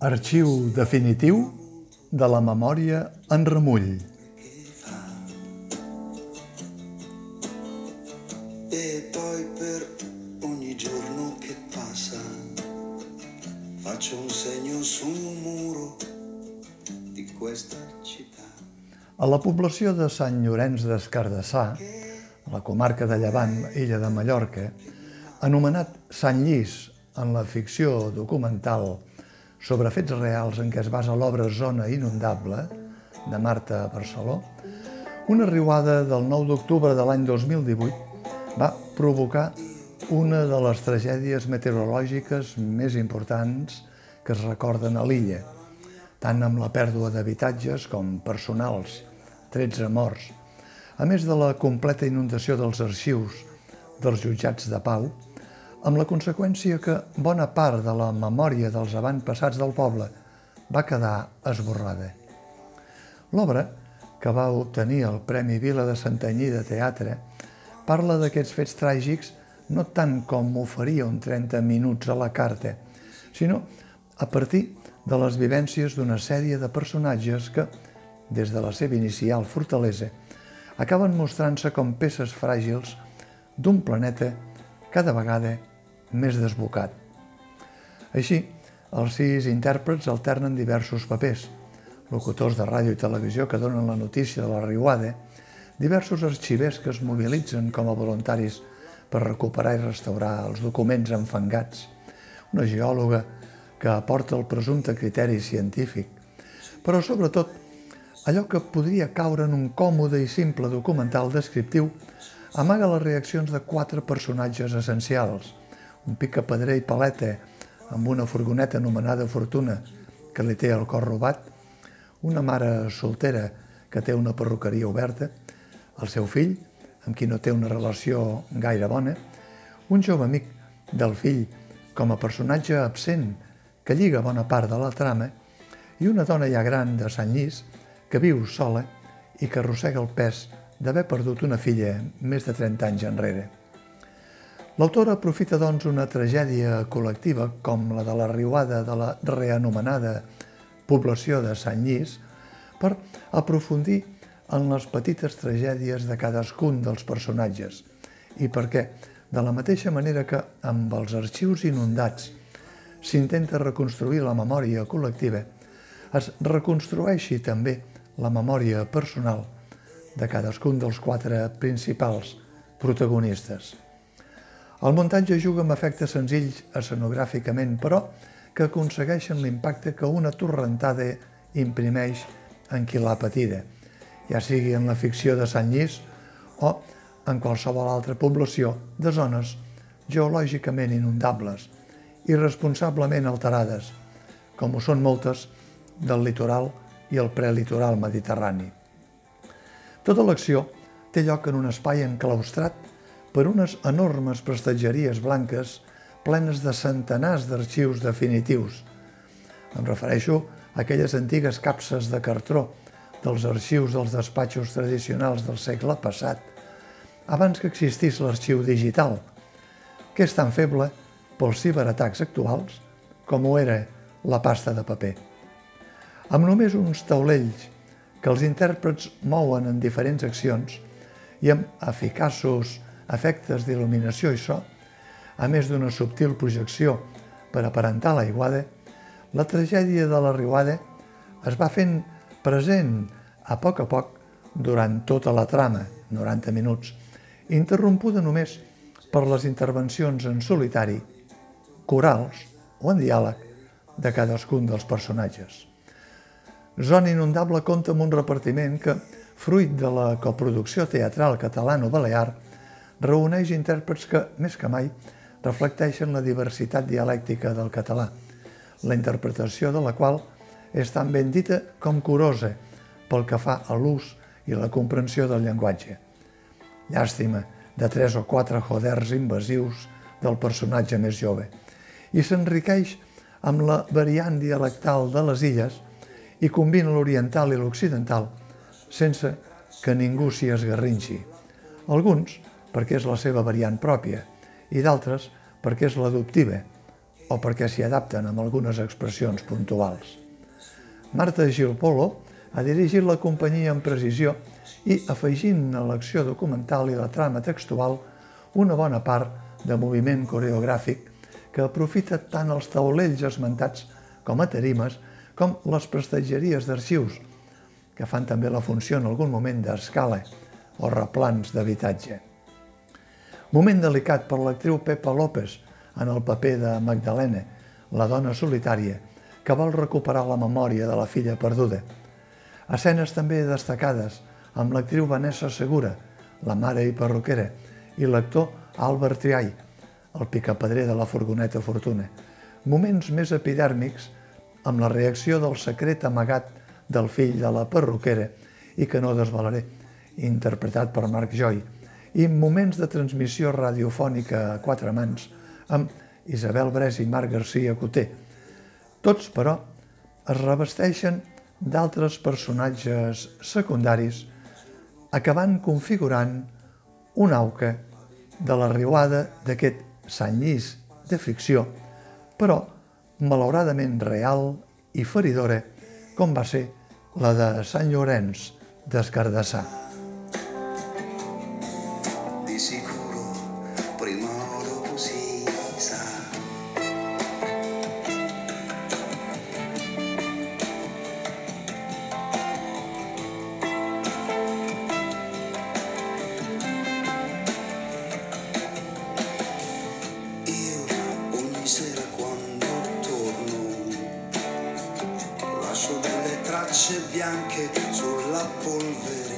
Arxiu definitiu de la memòria en remull. E poi per giorno che passa faccio un segno su un muro di questa città. A la població de Sant Llorenç d'Escardassà, a la comarca de Llevant, illa de Mallorca, anomenat Sant Llis en la ficció documental sobre fets reals en què es basa l'obra Zona Inundable, de Marta Barceló, una riuada del 9 d'octubre de l'any 2018 va provocar una de les tragèdies meteorològiques més importants que es recorden a l'illa, tant amb la pèrdua d'habitatges com personals, 13 morts, a més de la completa inundació dels arxius dels jutjats de pau, amb la conseqüència que bona part de la memòria dels avantpassats del poble va quedar esborrada. L'obra, que va obtenir el Premi Vila de Santanyí de Teatre, parla d'aquests fets tràgics no tant com ho faria un 30 minuts a la carta, sinó a partir de les vivències d'una sèrie de personatges que, des de la seva inicial fortalesa, acaben mostrant-se com peces fràgils d'un planeta cada vegada més desbocat. Així, els sis intèrprets alternen diversos papers, locutors de ràdio i televisió que donen la notícia de la riuada, diversos arxivers que es mobilitzen com a voluntaris per recuperar i restaurar els documents enfangats, una geòloga que aporta el presumpte criteri científic, però sobretot allò que podria caure en un còmode i simple documental descriptiu amaga les reaccions de quatre personatges essencials, un picapedrer i paleta amb una furgoneta anomenada Fortuna que li té el cor robat, una mare soltera que té una perruqueria oberta, el seu fill, amb qui no té una relació gaire bona, un jove amic del fill com a personatge absent que lliga bona part de la trama i una dona ja gran de Sant Llis que viu sola i que arrossega el pes d'haver perdut una filla més de 30 anys enrere. L'autor aprofita, doncs, una tragèdia col·lectiva com la de la riuada de la reanomenada població de Sant Llis per aprofundir en les petites tragèdies de cadascun dels personatges. I perquè, de la mateixa manera que amb els arxius inundats s'intenta reconstruir la memòria col·lectiva, es reconstrueixi també la memòria personal de cadascun dels quatre principals protagonistes. El muntatge juga amb efectes senzills escenogràficament, però que aconsegueixen l'impacte que una torrentada imprimeix en qui l'ha patida, ja sigui en la ficció de Sant Llis o en qualsevol altra població de zones geològicament inundables, irresponsablement alterades, com ho són moltes del litoral i el prelitoral mediterrani. Tota l'acció té lloc en un espai enclaustrat per unes enormes prestatgeries blanques plenes de centenars d'arxius definitius. Em refereixo a aquelles antigues capses de cartró dels arxius dels despatxos tradicionals del segle passat, abans que existís l'arxiu digital, que és tan feble pels ciberatacs actuals com ho era la pasta de paper. Amb només uns taulells que els intèrprets mouen en diferents accions i amb eficaços efectes d'il·luminació i so, a més d'una subtil projecció per aparentar l'aiguada, la tragèdia de la riuada es va fent present a poc a poc durant tota la trama, 90 minuts, interrompuda només per les intervencions en solitari, corals o en diàleg de cadascun dels personatges. Zona Inundable compta amb un repartiment que, fruit de la coproducció teatral catalano-balear, reuneix intèrprets que, més que mai, reflecteixen la diversitat dialèctica del català, la interpretació de la qual és tan ben dita com curosa pel que fa a l'ús i la comprensió del llenguatge. Llàstima de tres o quatre joders invasius del personatge més jove i s'enriqueix amb la variant dialectal de les illes i combina l'oriental i l'occidental sense que ningú s'hi esgarrinxi. Alguns perquè és la seva variant pròpia i d'altres perquè és l'adoptiva o perquè s'hi adapten amb algunes expressions puntuals. Marta Gil Polo ha dirigit la companyia amb precisió i afegint a l'acció documental i la trama textual una bona part de moviment coreogràfic que aprofita tant els taulells esmentats com a tarimes com les prestatgeries d'arxius, que fan també la funció en algun moment d'escala o replans d'habitatge. Moment delicat per l'actriu Pepa López en el paper de Magdalena, la dona solitària, que vol recuperar la memòria de la filla perduda. Escenes també destacades amb l'actriu Vanessa Segura, la mare i perruquera, i l'actor Albert Triay, el picapedrer de la furgoneta Fortuna. Moments més epidèrmics amb la reacció del secret amagat del fill de la perruquera i que no desvalaré, interpretat per Marc Joy, i moments de transmissió radiofònica a quatre mans amb Isabel Bres i Marc Garcia Coté. Tots, però, es revesteixen d'altres personatges secundaris acabant configurant un auca de la riuada d'aquest Sant Llis de ficció, però malauradament real i feridora, com va ser la de Sant Llorenç d'Escardassà. tracce bianche sulla polvere